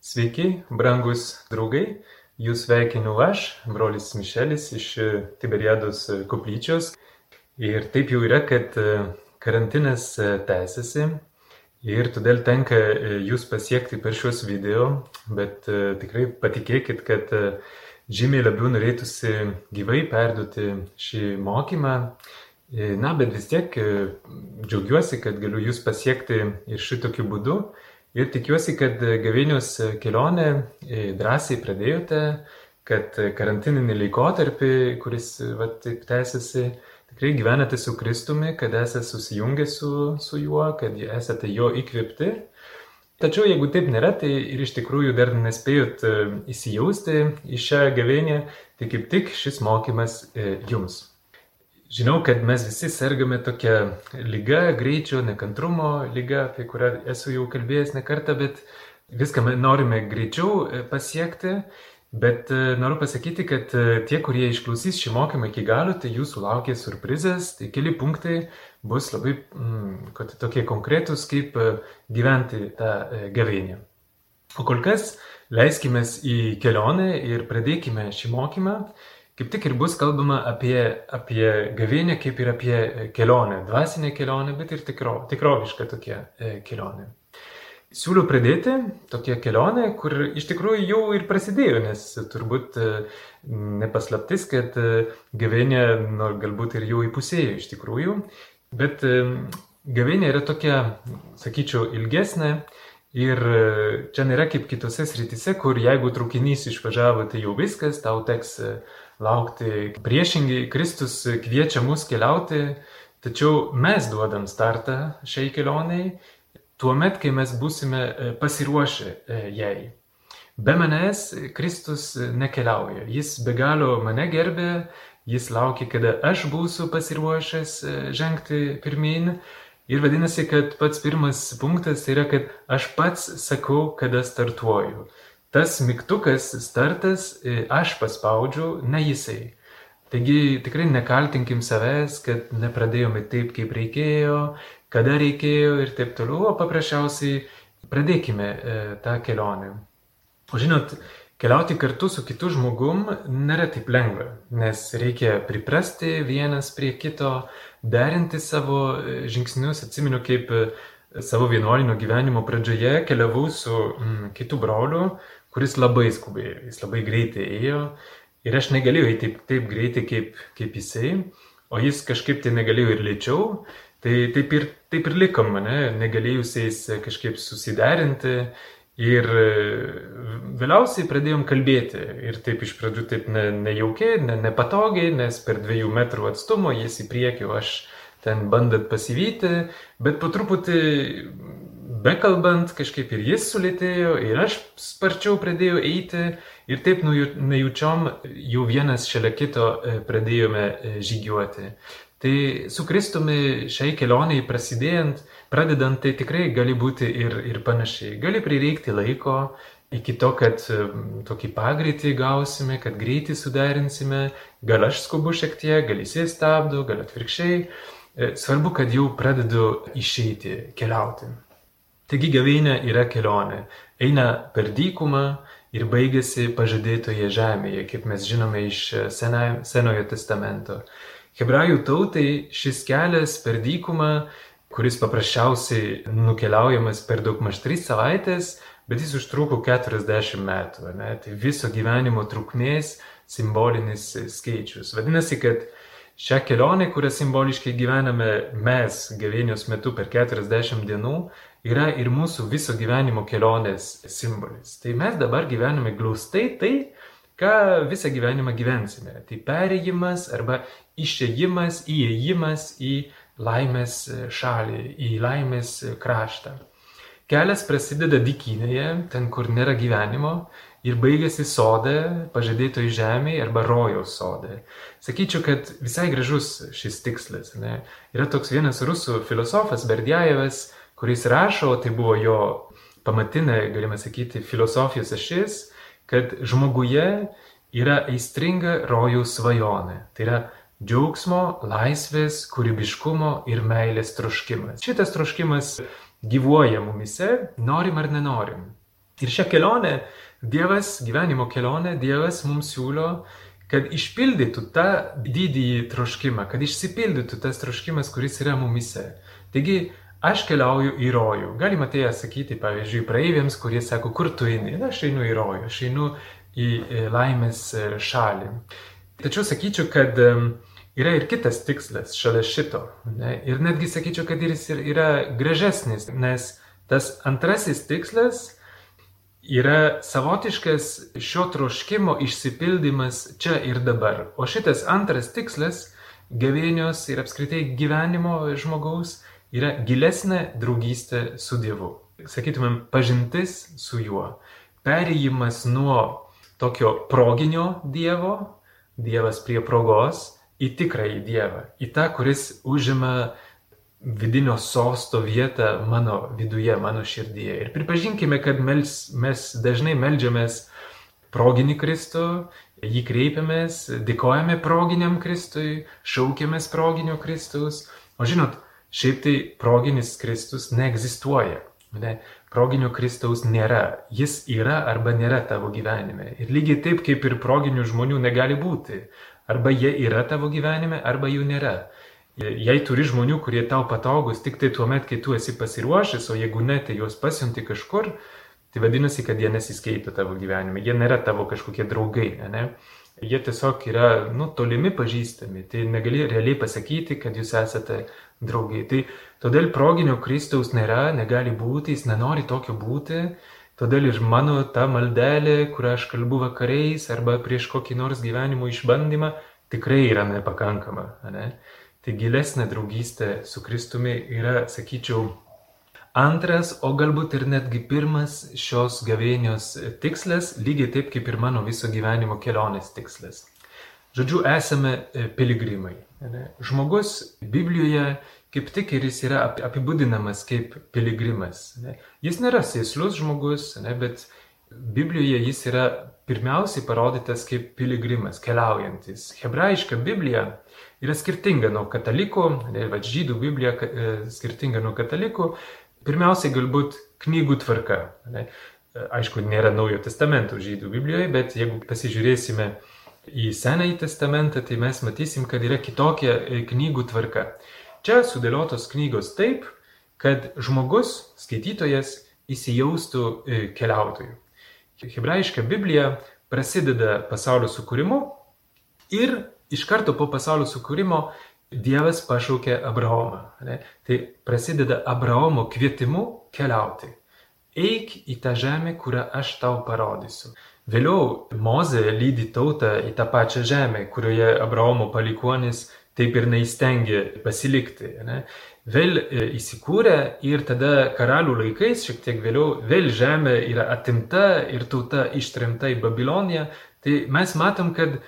Sveiki, brangus draugai, jūs sveikinu aš, brolis Mišelis iš Tiberiados koplyčios. Ir taip jau yra, kad karantinas tęsiasi ir todėl tenka jūs pasiekti per šiuos video, bet tikrai patikėkit, kad žymiai labiau norėtųsi gyvai perduoti šį mokymą. Na, bet vis tiek džiaugiuosi, kad galiu jūs pasiekti ir šitokiu būdu. Ir tikiuosi, kad gavėnios kelionę e, drąsiai pradėjote, kad karantininį laikotarpį, kuris va, taip tęsiasi, tikrai gyvenate su Kristumi, kad esate susijungę su, su juo, kad esate jo įkvėpti. Tačiau jeigu taip nėra, tai ir iš tikrųjų dar nespėjot e, įsijausti į šią gavėnę, tai kaip tik šis mokymas e, jums. Žinau, kad mes visi sergame tokią lygą, greičio, nekantrumo lygą, apie kurią esu jau kalbėjęs ne kartą, bet viską norime greičiau e, pasiekti. Bet e, noriu pasakyti, kad e, tie, kurie išklausys šį mokymą iki galo, tai jūsų laukia surprizas, tai keli punktai bus labai mm, tokie konkretūs, kaip gyventi tą gavėnį. O kol kas leiskime į kelionę ir pradėkime šį mokymą kaip tik ir bus kalbama apie, apie gavėnę kaip ir apie kelionę, dvasinę kelionę, bet ir tikro, tikrovišką tokią e, kelionę. Siūliu pradėti tokią kelionę, kur iš tikrųjų jau ir prasidėjo, nes turbūt e, nepaslaptis, kad e, gavėnė nu, galbūt ir jau įpusėjo iš tikrųjų, bet gavėnė yra tokia, sakyčiau, ilgesnė, Ir čia nėra kaip kitose srityse, kur jeigu traukinys išvažiavo, tai jau viskas, tau teks laukti. Priešingai, Kristus kviečia mus keliauti, tačiau mes duodam startą šiai kelioniai, tuo met, kai mes būsime e, pasiruošę e, jai. Be manęs Kristus nekeliauja, jis be galo mane gerbė, jis laukia, kada aš būsiu pasiruošęs e, žengti pirmin. Ir vadinasi, kad pats pirmas punktas yra, kad aš pats sakau, kada startuoju tas mygtukas startas e, aš paspaudžiu, ne jisai. Taigi tikrai nekaltinkim savęs, kad nepradėjome taip, kaip reikėjo, kada reikėjo ir taip toliau, o paprasčiausiai pradėkime e, tą kelionę. O žinot, keliauti kartu su kitu žmogum nėra taip lengva, nes reikia priprasti vienas prie kito, derinti savo e, žingsnius. Atsimenu, kaip savo vienuolinio gyvenimo pradžioje keliavau su mm, kitu broliu, kuris labai skubėjo, jis labai greitai ėjo. Ir aš negalėjau eiti taip, taip greitai kaip, kaip jisai, o jis kažkaip tai negalėjo ir lėčiau, tai taip ir, taip ir likom mane, negalėjusiais kažkaip susiderinti. Ir vėliausiai pradėjom kalbėti. Ir taip iš pradžių taip ne, nejaukiai, ne, nepatogiai, nes per dviejų metrų atstumą jis į priekį, o aš ten bandant pasivyti, bet po truputį bekalbant kažkaip ir jis sulėtėjo, ir aš sparčiau pradėjau eiti, ir taip nejučiom jau vienas šalia kito e, pradėjome e, žygiuoti. Tai su Kristumi šiai kelioniai prasidėjant, pradedant, tai tikrai gali būti ir, ir panašiai. Gali prireikti laiko iki to, kad e, tokį pagreitį gausime, kad greitį suderinsime, gal aš skubu šiek tiek, gal jis stabdo, gal atvirkščiai. Svarbu, kad jau pradedu išeiti, keliauti. Taigi gavėnė yra kelionė. Eina per dykumą ir baigėsi pažadėtoje žemėje, kaip mes žinome iš Senojo, Senojo testamento. Hebrajų tautai šis kelias per dykumą, kuris paprasčiausiai nukeliaujamas per daug maž 3 savaitės, bet jis užtruko 40 metų. Ne? Tai viso gyvenimo trukmės simbolinis skaičius. Vadinasi, kad šią kelionę, kurią simboliškai gyvename mes gavėnios metu per 40 dienų, yra ir mūsų viso gyvenimo kelionės simbolis. Tai mes dabar gyvename glaustai tai, ką visą gyvenimą gyvensime. Tai perėjimas arba išėjimas, įėjimas į laimės šalį, į laimės kraštą. Kelias prasideda dykinėje, ten, kur nėra gyvenimo, ir baigėsi sode, pažadėtoj žemėje arba rojaus sode. Sakyčiau, kad visai gražus šis tikslas. Ne? Yra toks vienas rusų filosofas Berdjajevas, kuris rašo, tai buvo jo pamatinė, galima sakyti, filosofijos ašis, kad žmoguje yra aistringa rojaus svajonė. Tai yra džiaugsmo, laisvės, kūrybiškumo ir meilės troškimas. Šitas troškimas gyvuoja mumise, norim ar nenorim. Ir šią kelionę, Dievas, gyvenimo kelionę, Dievas mums siūlo, kad išpildytų tą didįjį troškimą, kad išsipildytų tas troškimas, kuris yra mumise. Taigi, aš keliauju į rojų. Galima tai sakyti, pavyzdžiui, praeiviams, kurie sako, kur tu eini. Aš einu į rojų, aš einu į laimės šalį. Tačiau sakyčiau, kad yra ir kitas tikslas šalia šito. Ne? Ir netgi sakyčiau, kad jis yra gražesnis, nes tas antrasis tikslas yra savotiškas šio troškimo išsipildymas čia ir dabar. O šitas antras tikslas - gavėnios ir apskritai gyvenimo žmogaus yra gilesnė draugystė su Dievu. Sakytumėm, pažintis su juo. Perėjimas nuo tokio proginio Dievo, Dievas prie progos, į tikrąjį Dievą. Į tą, kuris užima vidinio sosto vietą mano viduje, mano širdyje. Ir pripažinkime, kad mes, mes dažnai melžiamės proginį Kristų, jį kreipiamės, dėkojame proginiam Kristui, šaukiamės proginio Kristaus. O žinot, Šiaip tai proginis Kristus neegzistuoja. Ne? Proginio Kristaus nėra. Jis yra arba nėra tavo gyvenime. Ir lygiai taip kaip ir proginių žmonių negali būti. Arba jie yra tavo gyvenime, arba jų nėra. Jei turi žmonių, kurie tau patogus tik tai tuo met, kai tu esi pasiruošęs, o jeigu ne, tai juos pasiunti kažkur, tai vadinasi, kad jie nesiskaito tavo gyvenime. Jie nėra tavo kažkokie draugai. Ne? Jie tiesiog yra, nu, tolimi pažįstami. Tai negali realiai pasakyti, kad jūs esate draugai. Tai todėl proginio Kristaus nėra, negali būti, jis nenori tokio būti. Todėl ir mano ta maldelė, kurią aš kalbu vakariais arba prieš kokį nors gyvenimo išbandymą, tikrai yra nepakankama. Ne? Tai gilesnė draugystė su Kristumi yra, sakyčiau, antras, o galbūt ir netgi pirmas šios gavėnios tikslas, lygiai taip kaip ir mano viso gyvenimo kelionės tikslas. Žodžiu, esame e, piligrimai. Žmogus Biblijoje kaip tik ir jis yra apibūdinamas kaip piligrimas. Jis nėra sėslus žmogus, bet Biblijoje jis yra pirmiausiai parodytas kaip piligrimas, keliaujantis. Hebrajiška Biblija yra skirtinga nuo katalikų, žydų Biblija e, skirtinga nuo katalikų. Pirmiausiai galbūt knygų tvarka. Ne? Aišku, nėra naujo testamento žydų Biblijoje, bet jeigu pasižiūrėsime į Senąjį testamentą, tai mes matysim, kad yra kitokia e, knygų tvarka. Čia sudėliotos knygos taip, kad žmogus, skaitytojas, įsijaustų e, keliautojų. Hebrajiška Biblija prasideda pasaulio sukūrimu ir iš karto po pasaulio sukūrimo Dievas pašaukė Abraomą. Ne? Tai prasideda Abraomo kvietimu keliauti. Eik į tą žemę, kurią aš tau parodysiu. Vėliau Mozė lydi tautą į tą pačią žemę, kurioje Abraomo palikuonis taip ir neįstengė pasilikti. Ne? Vėl e, įsikūrė ir tada karalių laikais, šiek tiek vėliau, vėl žemė yra atimta ir tauta ištremta į Babiloniją. Tai mes matom, kad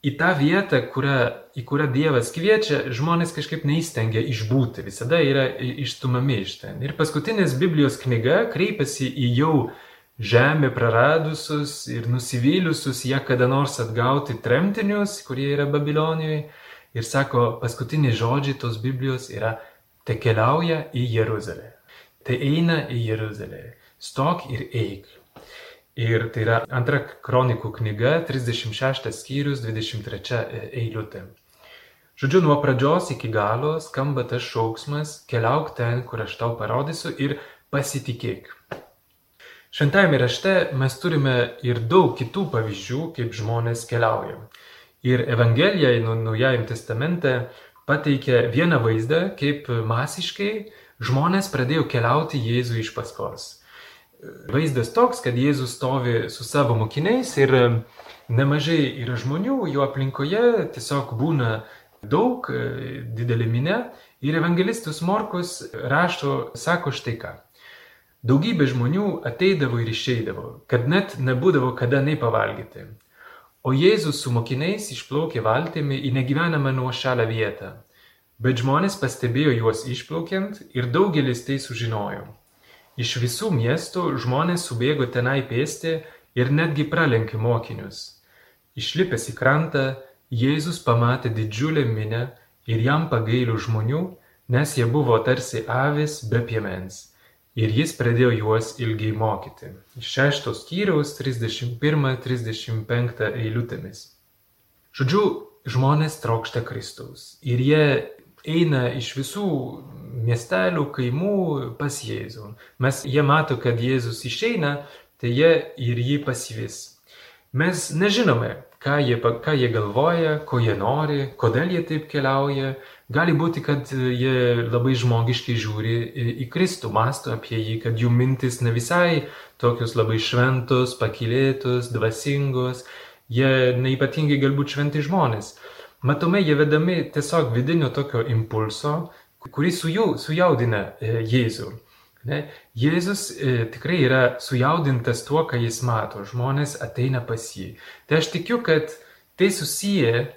į tą vietą, kurią, į kurią Dievas kviečia, žmonės kažkaip neįstengia išbūti, visada yra išstumami iš ten. Ir paskutinės Biblijos knyga kreipiasi į jau žemę praradusius ir nusivyliusius ją kada nors atgauti tremtinius, kurie yra Babilonijoje. Ir sako, paskutiniai žodžiai tos Biblijos yra, te keliauja į Jeruzalę. Tai eina į Jeruzalę. Stok ir eik. Ir tai yra antra kronikų knyga, 36 skyrius, 23 eilutė. Žodžiu, nuo pradžios iki galo skamba tas šauksmas, keliauk ten, kur aš tau parodysiu ir pasitikėk. Šventajame rašte mes turime ir daug kitų pavyzdžių, kaip žmonės keliauja. Ir Evangelija Naujajame testamente pateikia vieną vaizdą, kaip masiškai žmonės pradėjo keliauti Jėzų iš paskos. Vaizdas toks, kad Jėzus stovi su savo mokiniais ir nemažai yra žmonių jo aplinkoje, tiesiog būna daug, didelė minė. Ir evangelistus Morkus rašo, sako štai ką. Daugybė žmonių ateidavo ir išeidavo, kad net nebūdavo kada nei pavalgyti. O Jėzus su mokiniais išplaukė valtimi į negyvenamą nuošalę vietą. Bet žmonės pastebėjo juos išplaukiant ir daugelis tai sužinojo. Iš visų miestų žmonės subėgo tenai pėsti ir netgi pralenkė mokinius. Išlipęs į krantą, Jėzus pamatė didžiulę minę ir jam pagailių žmonių, nes jie buvo tarsi avis be piemens ir jis pradėjo juos ilgiai mokyti. Šeštos skyriaus 31-35 eilutėmis. Žodžiu, žmonės trokšta Kristaus ir jie eina iš visų miestelių, kaimų pas Jėzų. Mes jie mato, kad Jėzus išeina, tai jie ir jį pasivis. Mes nežinome, ką jie, ką jie galvoja, ko jie nori, kodėl jie taip keliauja. Gali būti, kad jie labai žmogiškai žiūri į Kristų, masto apie jį, kad jų mintis ne visai tokios labai šventos, pakilėtos, dvasingos, jie neipatingai galbūt šventi žmonės. Matome, jie vedami tiesiog vidinio tokio impulso, kuris sujaudina e, Jėzų. Ne? Jėzus e, tikrai yra sujaudintas tuo, ką jis mato, žmonės ateina pas jį. Tai aš tikiu, kad tai susiję,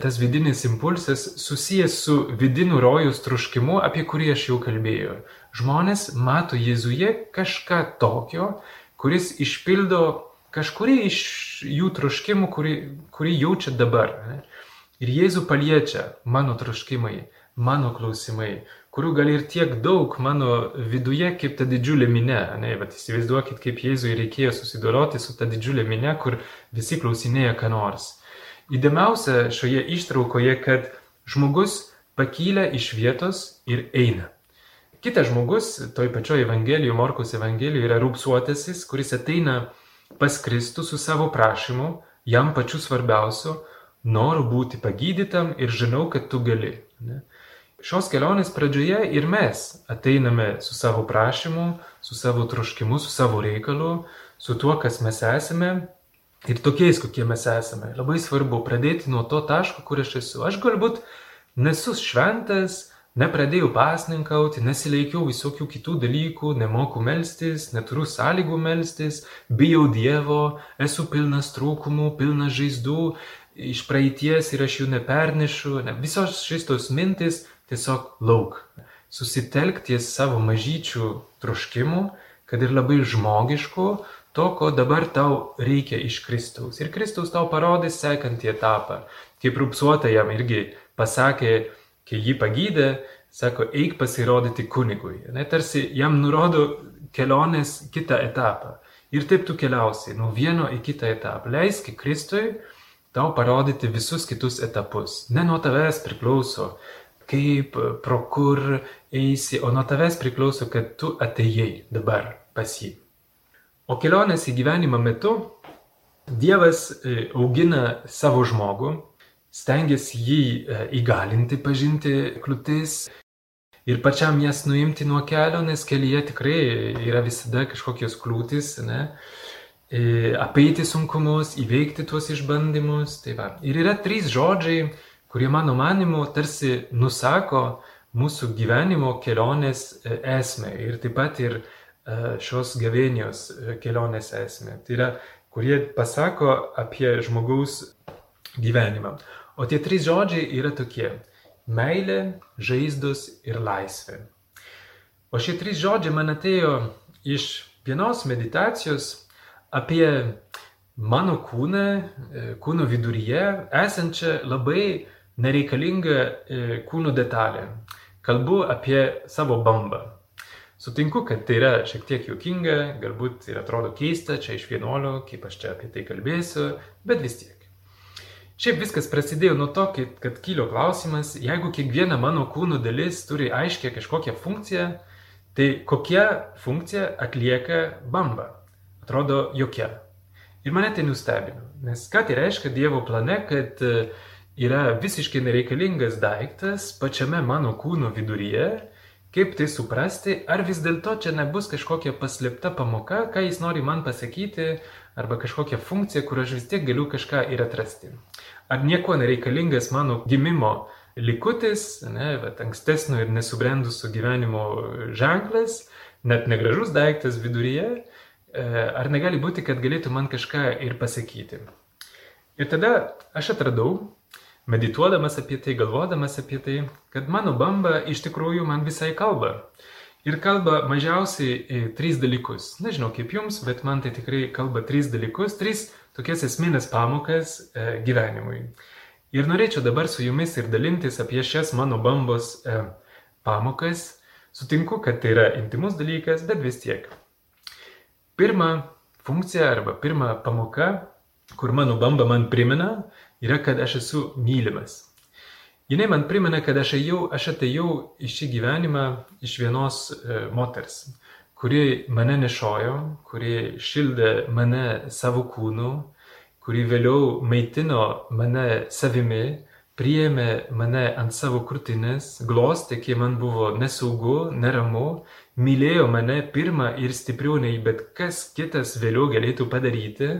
tas vidinis impulsas susijęs su vidiniu rojus truškimu, apie kurį aš jau kalbėjau. Žmonės mato Jėzuje kažką tokio, kuris išpildo kažkurį iš jų troškimų, kurį, kurį jaučia dabar. Ne? Ir Jėzų paliečia mano troškimai, mano klausimai, kurių gali ir tiek daug mano viduje, kaip ta didžiulė minė. Ne, bet įsivaizduokit, kaip Jėzui reikėjo susidoroti su ta didžiulė minė, kur visi klausinėja ką nors. Įdomiausia šioje ištraukoje, kad žmogus pakylia iš vietos ir eina. Kitas žmogus, toj pačioj Evangelijoje, Morkos Evangelijoje, yra rūpsuotasis, kuris ateina pas Kristų su savo prašymu, jam pačiu svarbiausiu, noriu būti pagydytam ir žinau, kad tu gali. Ne? Šios kelionės pradžioje ir mes ateiname su savo prašymu, su savo troškimu, su savo reikalu, su tuo, kas mes esame ir tokiais, kokie mes esame. Labai svarbu pradėti nuo to taško, kur aš esu. Aš galbūt nesu šventas, nepradėjau pasninkauti, nesilaikiau visokių kitų dalykų, nemoku melstis, neturiu sąlygų melstis, bijau Dievo, esu pilnas trūkumų, pilnas žaizdų, iš praeities ir aš jų nepernešu. Ne, visos šitos mintis tiesiog lauk. Susitelk ties savo mažyčių troškimų, kad ir labai žmogiškų, to, ko dabar tau reikia iš Kristaus. Ir Kristaus tau parodys sekantį etapą. Kaip rupsuota jam irgi pasakė, kai jį pagydė, sako, eik pasirodyti kunigui. Ne, tarsi jam nurodo kelionės kitą etapą. Ir taip tu keliausi nuo vieno į kitą etapą. Leiski Kristui tau parodyti visus kitus etapus. Ne nuo tavęs priklauso, kaip, pro kur eisi, o nuo tavęs priklauso, kad tu atėjai dabar pas jį. O kelionės į gyvenimą metu Dievas e, augina savo žmogų, stengiasi jį e, įgalinti, pažinti kliūtis ir pačiam jas nuimti nuo kelio, nes kelyje tikrai yra visada kažkokios kliūtis, ne? Apeiti sunkumus, įveikti tuos išbandymus. Tai va. ir yra trys žodžiai, kurie mano manimu tarsi nusako mūsų gyvenimo kelionės e, esmę ir taip pat ir e, šios gavėnios e, kelionės esmę. Tai yra, kurie pasako apie žmogaus gyvenimą. O tie trys žodžiai yra tokie - meilė, žaizdos ir laisvė. O šie trys žodžiai man atėjo iš vienos meditacijos apie mano kūną, kūno viduryje esančią labai nereikalinga e, kūno detalė. Kalbu apie savo bambą. Sutinku, kad tai yra šiek tiek juokinga, galbūt ir atrodo keista čia iš vienuolio, kaip aš čia apie tai kalbėsiu, bet vis tiek. Šiaip viskas prasidėjo nuo to, kad kilo klausimas, jeigu kiekviena mano kūno dalis turi aiškę kažkokią funkciją, tai kokia funkcija atlieka bamba? Atrodo jokia. Ir mane tai nustebino, nes ką tai reiškia Dievo plane, kad uh, yra visiškai nereikalingas daiktas pačiame mano kūno viduryje, kaip tai suprasti, ar vis dėlto čia nebus kažkokia paslėpta pamoka, ką jis nori man pasakyti, arba kažkokia funkcija, kur aš vis tiek galiu kažką ir atrasti. Ar nieko nereikalingas mano gimimo likutis, ne, bet ankstesnio ir nesubrendusio gyvenimo ženklas, net negražus daiktas viduryje, e, ar negali būti, kad galėtų man kažką ir pasakyti. Ir tada aš atradau, medituodamas apie tai, galvodamas apie tai, kad mano bamba iš tikrųjų man visai kalba. Ir kalba mažiausiai tris dalykus. Nežinau kaip jums, bet man tai tikrai kalba tris dalykus, tris tokias esminės pamokas e, gyvenimui. Ir norėčiau dabar su jumis ir dalintis apie šias mano bambos e, pamokas, Sutinku, kad tai yra intimus dalykas, bet vis tiek. Pirma funkcija arba pirma pamoka, kur mano bamba man primena, yra, kad aš esu mylimas. Jis man primena, kad aš, ėjau, aš atėjau į šį gyvenimą iš vienos e, moters, kuri mane nešojo, kuri šildė mane savo kūnu, kuri vėliau maitino mane savimi, priėmė mane ant savo krūtinės, glostė, kai man buvo nesaugu, neramu, mylėjo mane pirmą ir stipriau nei bet kas kitas vėliau galėtų padaryti.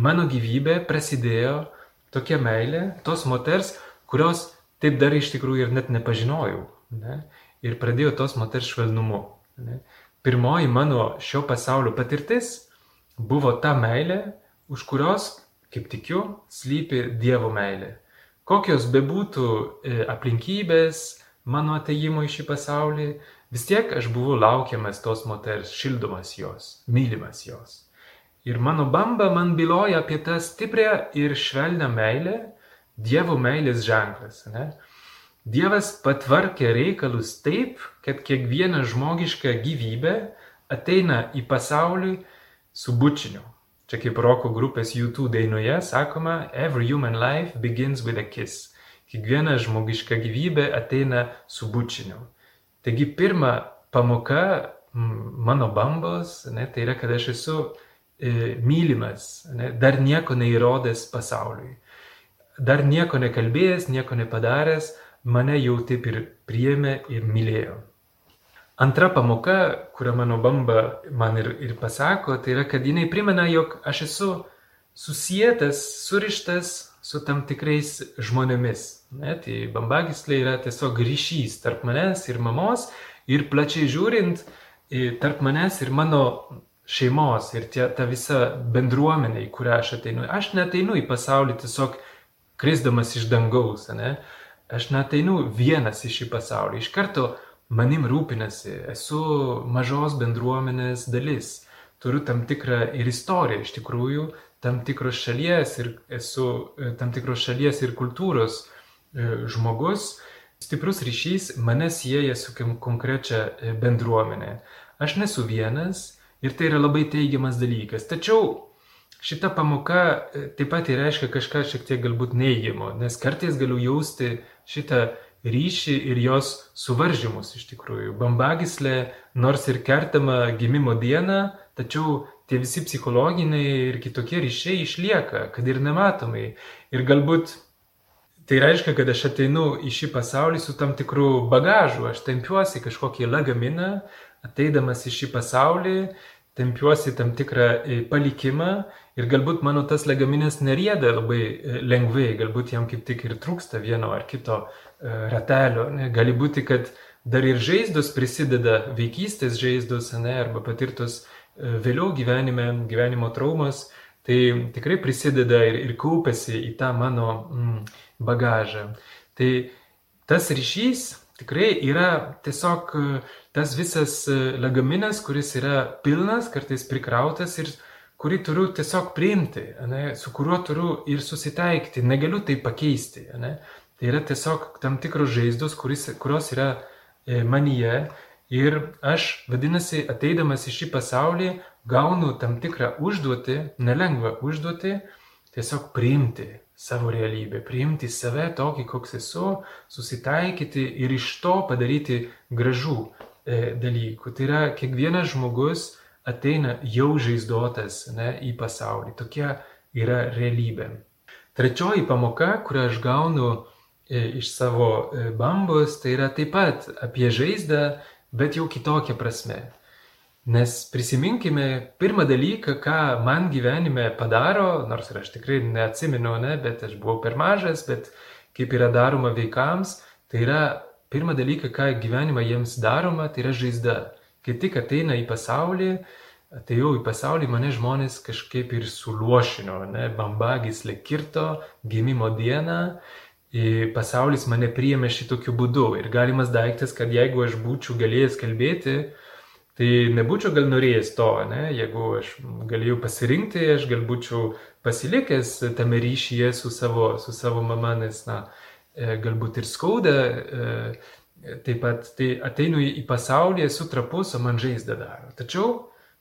Mano gyvybė prasidėjo tokia meilė tos moters, kurios taip dar iš tikrųjų ir net nepažinojau. Ne? Ir pradėjo tos moters švelnumu. Ne? Pirmoji mano šio pasaulio patirtis buvo ta meilė, už kurios, kaip tikiu, slypi Dievo meilė. Kokios bebūtų e, aplinkybės mano ateimo į šį pasaulį, vis tiek aš buvau laukiamas tos moters, šildomas jos, mylimas jos. Ir mano bamba man byloja apie tą stiprią ir švelnią meilę, Dievo meilės ženklas. Ne? Dievas patvarkė reikalus taip, kad kiekviena žmogiška gyvybė ateina į pasaulį su bučiniu. Čia kaip roko grupės YouTube dainoje sakoma, every human life begins with a kiss. Kiekviena žmogiška gyvybė ateina su bučiniu. Taigi pirma pamoka mano bambos, ne, tai yra, kad aš esu e, mylimas, ne, dar nieko neįrodęs pasauliui. Dar nieko nekalbėjęs, nieko nepadaręs, mane jau taip ir priėmė ir mylėjo. Antra pamoka, kurią mano bamba man ir, ir pasako, tai yra, kad jinai primena, jog aš esu susijęs, surištas su tam tikrais žmonėmis. Ne? Tai bambagislė yra tiesiog ryšys tarp manęs ir mamos ir plačiai žiūrint, tarp manęs ir mano šeimos ir tie, ta visa bendruomenė, į kurią aš ateinu. Aš neteinu į pasaulį tiesiog krisdamas iš dangaus, ne? aš neteinu vienas į šį pasaulį. Iš karto manim rūpinasi, esu mažos bendruomenės dalis, turiu tam tikrą ir istoriją iš tikrųjų, tam tikros šalies ir esu e, tam tikros šalies ir kultūros žmogus, stiprus ryšys mane sieja su konkrečia e, bendruomenė. Aš nesu vienas ir tai yra labai teigiamas dalykas. Tačiau šita pamoka taip pat reiškia kažką šiek tiek galbūt neigiamo, nes kartais galiu jausti šitą ryšį ir jos suvaržymus iš tikrųjų. Bambagislė nors ir kertama gimimo dieną, tačiau tie visi psichologiniai ir kitokie ryšiai išlieka, kad ir nematomai. Ir galbūt tai reiškia, kad aš ateinu į šį pasaulį su tam tikru bagažu, aš tempiuosi kažkokį lagaminą, ateidamas į šį pasaulį, tempiuosi tam tikrą e, palikimą ir galbūt mano tas lagaminas nerieda labai e, lengvai, galbūt jam kaip tik ir trūksta vieno ar kito E, ratelio. Gali būti, kad dar ir žaizdos prisideda, vaikystės žaizdos, ne, arba patirtos vėliau gyvenime, gyvenimo traumas, tai tikrai prisideda ir, ir kaupėsi į tą mano mm, bagažą. Tai tas ryšys tikrai yra tiesiog e, tas visas lagaminas, kuris yra pilnas, kartais prikrautas ir kurį turiu tiesiog priimti, ne, su kuriuo turiu ir susitaikyti, negaliu tai pakeisti. Ne. Tai yra tiesiog tam tikros žaizdos, kuris, kurios yra e, manyje ir aš, vadinasi, ateidamas į šį pasaulį, gaunu tam tikrą užduotį, nelengvą užduotį, tiesiog priimti savo realybę, priimti save tokį, koks esu, susitaikyti ir iš to padaryti gražų e, dalykų. Tai yra, kiekvienas žmogus ateina jau žaizdotas ne, į pasaulį. Tokia yra realybė. Trečioji pamoka, kurią aš gaunu E, iš savo e, bambos, tai yra taip pat apie žaizdą, bet jau kitokią prasme. Nes prisiminkime pirmą dalyką, ką man gyvenime padaro, nors ir aš tikrai neatsimenu, ne, bet aš buvau per mažas, bet kaip yra daroma vaikams, tai yra pirmą dalyką, ką gyvenime jiems daroma, tai yra žaizda. Kai tik ateina į pasaulį, atėjau į pasaulį, mane žmonės kažkaip ir suluošino, ne, bambagislė kirto gimimo dieną pasaulis mane priėmė šitokiu būdu. Ir galimas daiktas, kad jeigu aš būčiau galėjęs kalbėti, tai nebūčiau gal norėjęs to, ne? jeigu aš galėjau pasirinkti, aš gal būčiau pasilikęs tame ryšyje su savo, su savo mama, nes, na, e, galbūt ir skauda e, taip pat tai ateinu į pasaulį, esu trapus, o man žaizdą daro. Tačiau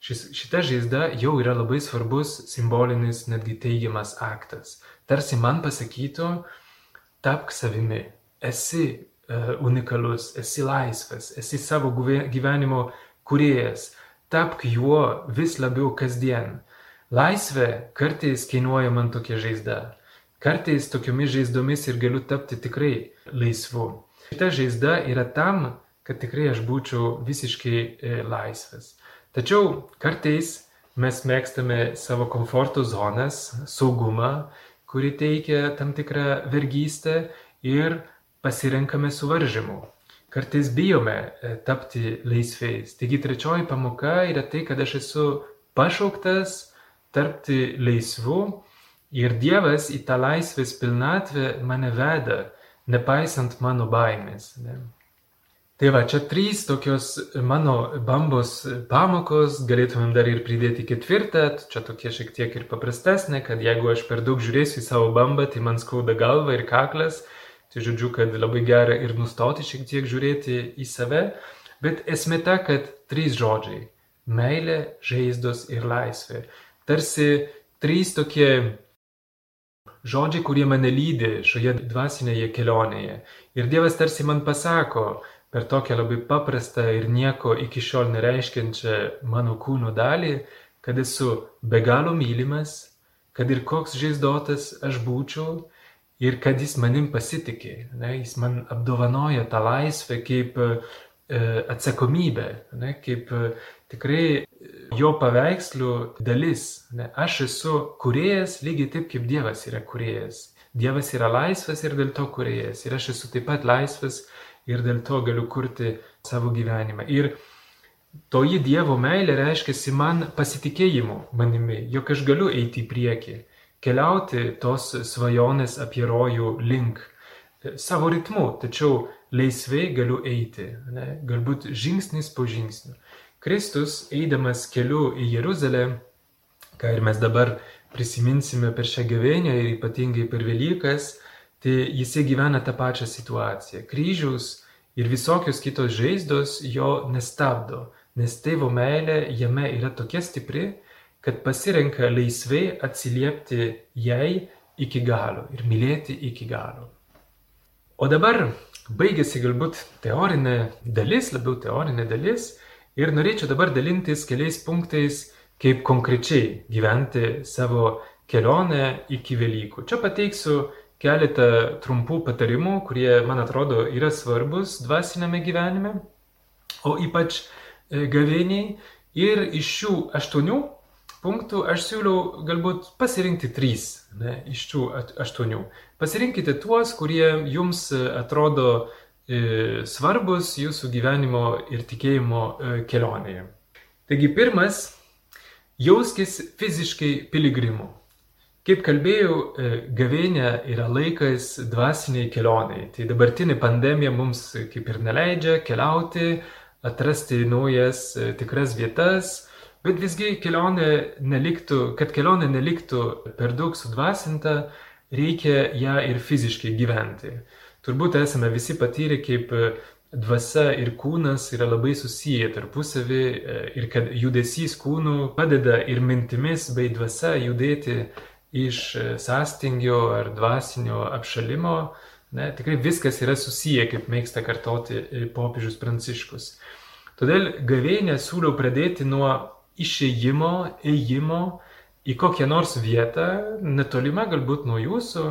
šis, šita žaizda jau yra labai svarbus simbolinis, netgi teigiamas aktas. Tarsi man pasakytų, tapk savimi, esi uh, unikalus, esi laisvas, esi savo gyvenimo kuriejas, tapk juo vis labiau kasdien. Laisvė kartais kainuoja man tokia žaizda. Kartais tokiomis žaizdomis ir galiu tapti tikrai laisvu. Šita žaizda yra tam, kad tikrai aš būčiau visiškai e, laisvas. Tačiau kartais mes mėgstame savo komforto zonas, saugumą, kuri teikia tam tikrą vergystę ir pasirenkame suvaržymų. Kartais bijome e, tapti laisvais. Taigi trečioji pamoka yra tai, kad aš esu pašauktas tapti laisvu ir Dievas į tą laisvės pilnatvę mane veda nepaisant mano baimės. Ne? Tai va, čia trys tokios mano bambos pamokos, galėtumėm dar ir pridėti ketvirtą, čia tokie šiek tiek ir paprastesnė, kad jeigu aš per daug žiūrėsiu į savo bambą, tai man skauda galva ir kaklas, tai žodžiu, kad labai gera ir nustoti šiek tiek žiūrėti į save, bet esmė ta, kad trys žodžiai - meilė, žaizdos ir laisvė. Tarsi trys tokie žodžiai, kurie mane lydi šioje dvasinėje kelionėje. Ir Dievas tarsi man pasako per tokią labai paprastą ir nieko iki šiol nereiškiančią mano kūno dalį, kad esu be galo mylimas, kad ir koks žaizdotas aš būčiau ir kad jis manim pasitikė. Ne? Jis man apdovanoja tą laisvę kaip e, atsakomybę, ne? kaip e, tikrai jo paveikslų dalis. Ne? Aš esu kuriejas lygiai taip, kaip Dievas yra kuriejas. Dievas yra laisvas ir dėl to kuriejas. Ir aš esu taip pat laisvas ir dėl to galiu kurti savo gyvenimą. Ir toji Dievo meilė reiškia man pasitikėjimu manimi, jog aš galiu eiti į priekį, keliauti tos svajonės apie rojų link savo ritmu, tačiau laisvai galiu eiti, ne? galbūt žingsnis po žingsnio. Kristus, eidamas keliu į Jeruzalę, ką ir mes dabar prisiminsime per šią gavėnę ir ypatingai per Velykas, tai jisai gyvena tą pačią situaciją. Kryžius ir visokios kitos žaizdos jo nestabdo, nes tėvo meilė jame yra tokia stipri, kad pasirenka laisvai atsiliepti jai iki galo ir mylėti iki galo. O dabar baigėsi galbūt teorinė dalis, labiau teorinė dalis, Ir norėčiau dabar dalintis keliais punktais, kaip konkrečiai gyventi savo kelionę iki Velykų. Čia pateiksiu keletą trumpų patarimų, kurie, man atrodo, yra svarbus dvasinėme gyvenime, o ypač e, gavėniai. Ir iš šių aštuonių punktų aš siūliau galbūt pasirinkti trys ne, iš šių aštuonių. Pasirinkite tuos, kurie jums atrodo E, svarbus jūsų gyvenimo ir tikėjimo e, kelionėje. Taigi pirmas - jauskis fiziškai piligrimu. Kaip kalbėjau, e, gavėnė yra laikas dvasiniai kelioniai. Tai dabartinė pandemija mums kaip ir neleidžia keliauti, atrasti naujas tikras vietas, bet visgi kelionė neliktų, kad kelionė neliktų per daug sudvasinta, reikia ją ir fiziškai gyventi. Turbūt esame visi patyrę, kaip e, dvasia ir kūnas yra labai susiję tarpusavį e, ir kad judesys kūnų padeda ir mintimis bei dvasia judėti iš e, sąstingio ar dvasinio apšalimo. Ne, tikrai viskas yra susiję, kaip mėgsta kartoti popiežius Pranciškus. Todėl gavėnę siūliau pradėti nuo išėjimo, ėjimo į kokią nors vietą, netolimą galbūt nuo jūsų,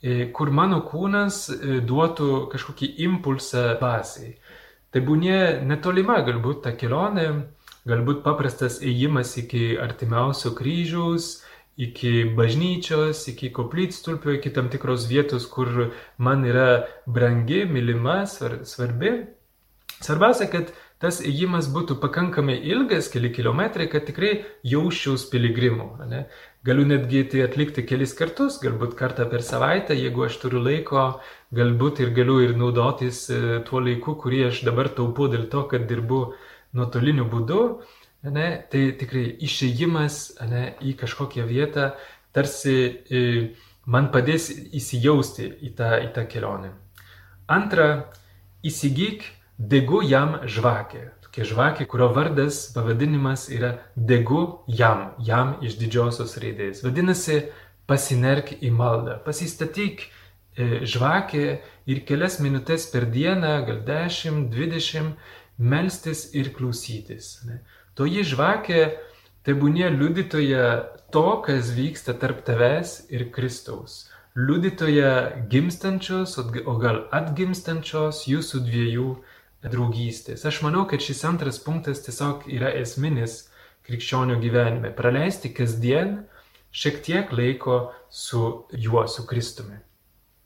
E, kur mano kūnas e, duotų kažkokį impulsą dvasiai. Tai būnė netolima galbūt ta kelionė, galbūt paprastas ėjimas iki artimiausio kryžiaus, iki bažnyčios, iki koplytstulpio, iki tam tikros vietos, kur man yra brangi, mylima, svarbi. Svarbiausia, kad tas ėjimas būtų pakankamai ilgas, keli kilometrai, kad tikrai jausčiaus piligrimu. Ne? Galiu netgi tai atlikti kelis kartus, galbūt kartą per savaitę, jeigu aš turiu laiko, galbūt ir galiu ir naudotis e, tuo laiku, kurį aš dabar taupu dėl to, kad dirbu nuotoliniu būdu. Ne? Tai tikrai išėjimas ne, į kažkokią vietą tarsi e, man padės įsijausti į tą, į tą kelionę. Antra, įsigyk degu jam žvakę. Tokia žvakė, kurio vardas, pavadinimas yra degu jam, jam iš didžiosios raidės. Vadinasi, pasinerk į maldą, pasistatyk e, žvakę ir kelias minutės per dieną, gal 10-20, melstis ir klausytis. Toji žvakė tebūnė liudytoja to, kas vyksta tarp tavęs ir Kristaus. Liudytoja gimstančios, o gal atgimstančios jūsų dviejų draugystės. Aš manau, kad šis antras punktas tiesiog yra esminis krikščionių gyvenime. Praleisti kasdien šiek tiek laiko su juo, su Kristumi.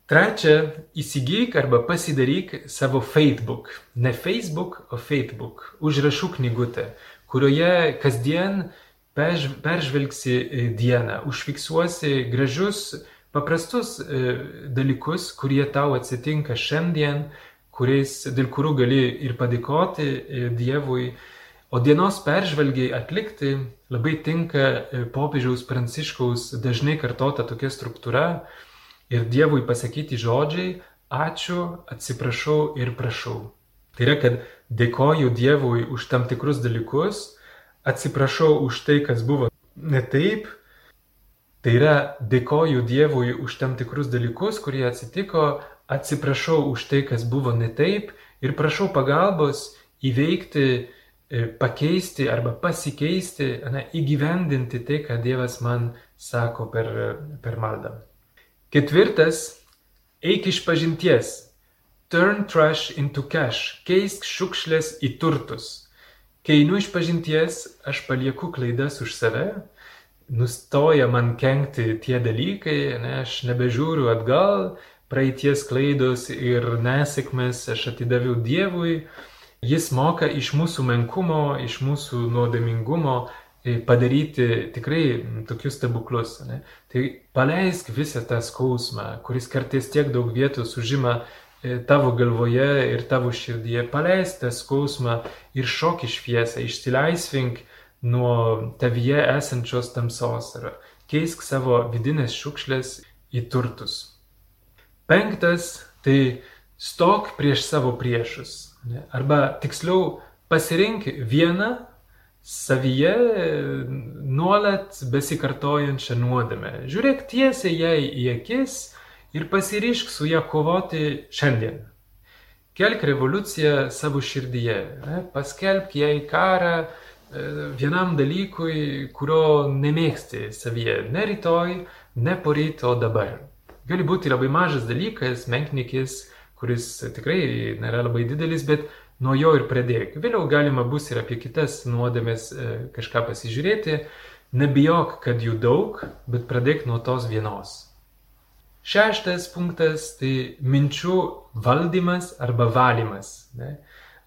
Trečia, įsigyk arba pasidaryk savo Facebook. Ne Facebook, o Facebook. Užrašų knygutę, kurioje kasdien peržvelgsi e, dieną, užfiksuosi gražius, paprastus e, dalykus, kurie tau atsitinka šiandien, kuriais, dėl kurių gali ir padėkoti e, Dievui. O dienos peržvelgiai atlikti labai tinka popiežiaus pranciškaus dažnai kartota tokia struktūra ir Dievui pasakyti žodžiai ačiū, atsiprašau ir prašau. Tai yra, kad dėkoju Dievui už tam tikrus dalykus, atsiprašau už tai, kas buvo ne taip. Tai yra, dėkoju Dievui už tam tikrus dalykus, kurie atsitiko, atsiprašau už tai, kas buvo ne taip ir prašau pagalbos įveikti, e, pakeisti arba pasikeisti, na, įgyvendinti tai, ką Dievas man sako per, per maldą. Ketvirtas, eik iš pažinties. Turn trash into cash. Keisk šiukšlės į turtus. Kai einu iš pažinties, aš palieku klaidas už save, nustoja man kenkti tie dalykai, ne, aš nebežiūriu atgal, praeities klaidos ir nesėkmės aš atidaviau Dievui, jis moka iš mūsų menkumo, iš mūsų nuodėmingumo e, padaryti tikrai tokius stebuklus. Ne. Tai paleisk visą tą skausmą, kuris kartais tiek daug vietos užima E, tavo galvoje ir tavo širdyje, paleist tą skausmą ir šok į šviesą, išsilaisvink nuo tavyje esančios tamsos ir keisk savo vidinės šiukšlės į turtus. Penktas - tai stok prieš savo priešus. Arba tiksliau pasirink vieną savyje nuolat besikartojančią nuodėmę. Žiūrėk tiesiai jai į akis ir pasiryšk su ją kovoti šiandien. Kelk revoliuciją savo širdyje, paskelbk jai karą e, vienam dalykui, kurio nemėgsti savyje, ne rytoj, ne poryt, o dabar. Gali būti labai mažas dalykas, menknikis, kuris tikrai nėra labai didelis, bet nuo jo ir pradėk. Vėliau galima bus ir apie kitas nuodėmės e, kažką pasižiūrėti. Nebijok, kad jų daug, bet pradėk nuo tos vienos. Šeštas punktas - tai minčių valdymas arba valymas. Ne?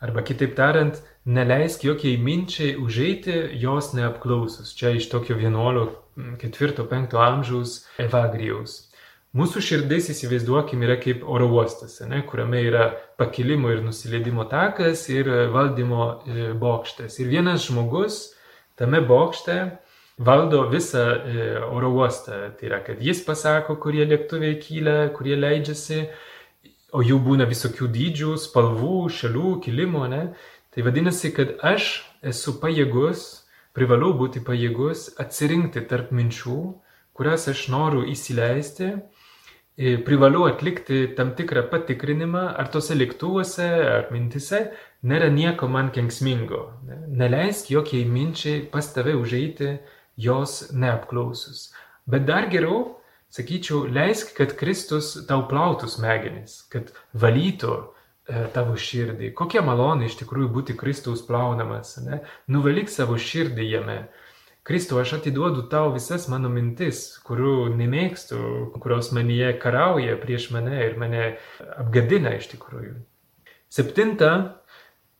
Arba kitaip tariant, neleisk jokiai minčiai užeiti jos neapklausus. Čia iš tokio 11-4-5 amžiaus evagrijaus. Mūsų širdis įsivaizduokim yra kaip oro uostas, ne, kuriame yra pakilimo ir nusileidimo takas ir valdymo e, bokštas. Ir vienas žmogus tame bokšte valdo visą e, oro uostą. Tai yra, kad jis pasako, kurie lėktuvai kyla, kurie leidžiasi, o jų būna visokių dydžių, spalvų, šalių, kilimo, ne? Tai vadinasi, kad aš esu pajėgus, privalau būti pajėgus atsirinkti tarp minčių, kurias aš noriu įsileisti, privalau atlikti tam tikrą patikrinimą, ar tose lėktuvuose, ar mintise nėra nieko man kenksmingo. Neleisk jokiai minčiai pas tave užeiti jos neapklausus. Bet dar geriau, sakyčiau, leisk, kad Kristus tau plautų smegenis, kad valytų e, tavo širdį. Kokia malonė iš tikrųjų būti Kristaus plaunamas, ne? Nuvalyk savo širdį jame. Kristau, aš atiduodu tau visas mano mintis, kurių nemėgstu, kurios manyje karauja prieš mane ir mane apgadina iš tikrųjų. Septinta,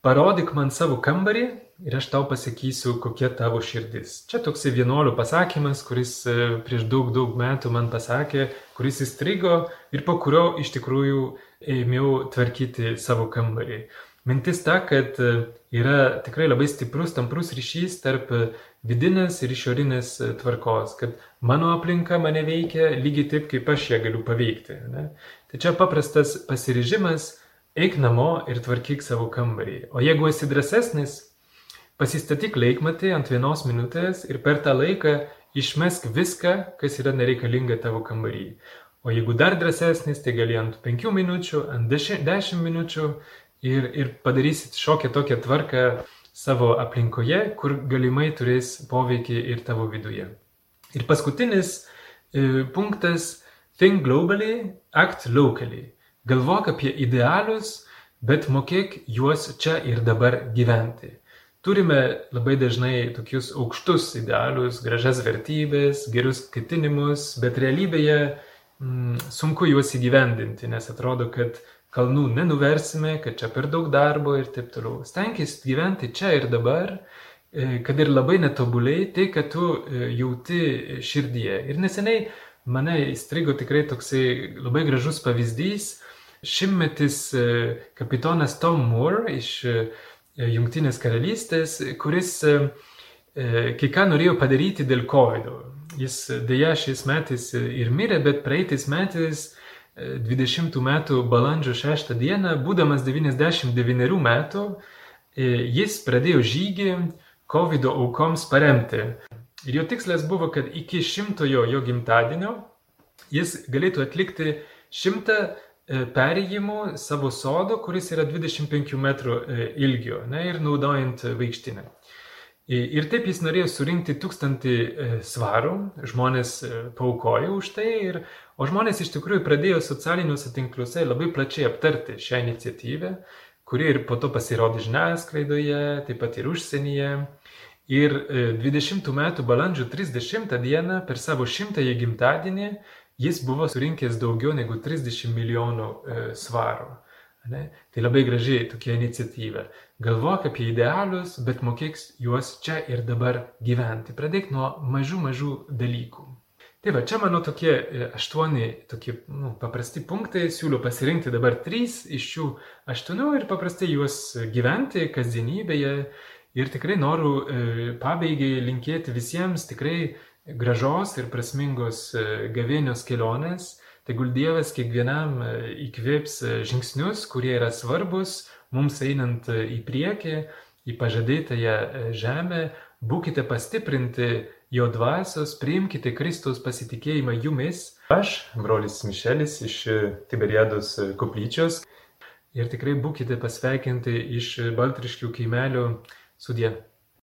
parodyk man savo kambarį ir aš tau pasakysiu, kokia tavo širdis. Čia toksai vienuolių pasakymas, kuris e, prieš daug, daug metų man pasakė, kuris įstrigo ir po kurio iš tikrųjų ėmiau tvarkyti savo kambarį. Mintis ta, kad e, yra tikrai labai stiprus, tamprus ryšys tarp vidinės ir išorinės tvarkos, kad mano aplinka mane veikia lygiai taip, kaip aš ją galiu paveikti. Ne? Tai čia paprastas pasiryžimas eik namo ir tvarkyk savo kambarį. O jeigu esi drąsesnis, pasistatyk laikmatį ant vienos minutės ir per tą laiką išmesk viską, kas yra nereikalinga tavo kambarį. O jeigu dar drąsesnis, tai gali ant 5 minučių, ant 10 minučių ir, ir padarysit šiokią tokią tvarką savo aplinkoje, kur galimai turės poveikį ir tavo viduje. Ir paskutinis e, punktas - think globally, act locally. Galvok apie idealus, bet mokėk juos čia ir dabar gyventi. Turime labai dažnai tokius aukštus idealus, gražias vertybės, gerus ketinimus, bet realybėje mm, sunku juos įgyvendinti, nes atrodo, kad kalnų nenuversime, kad čia per daug darbo ir taip toliau. Stenkis gyventi čia ir dabar, e, kad ir labai netobuliai, tai, kad tu e, jauti širdyje. Ir neseniai mane įstrigo tikrai toksai labai gražus pavyzdys. Šimtmetis e, kapitonas Tom Moore iš Junktinės karalystės, kuris kai ką norėjo padaryti dėl COVID. -o. Jis dėja šiais metais ir mirė, bet praeitais metais 20 metų balandžio 6 dieną, būdamas 99 metų, e, jis pradėjo žygį COVID aukoms paremti. Ir jo tikslas buvo, kad iki šimtojo jo gimtadienio jis galėtų atlikti šimtą e, perėjimų savo sodo, kuris yra 25 metrų e, ilgio, ne, ir naudojant vaikštinę. Ir taip jis norėjo surinkti tūkstantį svarų, žmonės paukojo už tai, ir, O žmonės iš tikrųjų pradėjo socialiniuose tinkluose labai plačiai aptarti šią iniciatyvą, kuri ir po to pasirodė žiniasklaidoje, taip pat ir užsienyje. Ir 20 e, metų balandžio 30 dieną per savo šimtąjį gimtadienį jis buvo surinkęs daugiau negu 30 milijonų e, svarų. Ne? Tai labai gražiai tokia iniciatyva. Galvok apie idealus, bet mokėk juos čia ir dabar gyventi. Pradėk nuo mažų mažų dalykų. Tai va, čia mano tokie e, aštuoni tokie nu, paprasti punktai, siūliu pasirinkti dabar trys iš šių aštuonių ir paprastai juos gyventi kasdienybėje. Ir tikrai noriu e, pabaigai linkėti visiems tikrai gražos ir prasmingos e, gavėnios kelionės. Tegul Dievas kiekvienam įkvėps žingsnius, kurie yra svarbus mums einant į priekį, į pažadėtąją žemę. Būkite pastiprinti jo dvasios, priimkite Kristaus pasitikėjimą jumis. Aš, brolis Mišelis iš Tiberiados koplyčios ir tikrai būkite pasveikinti iš Baltriškių kaimelio sudė.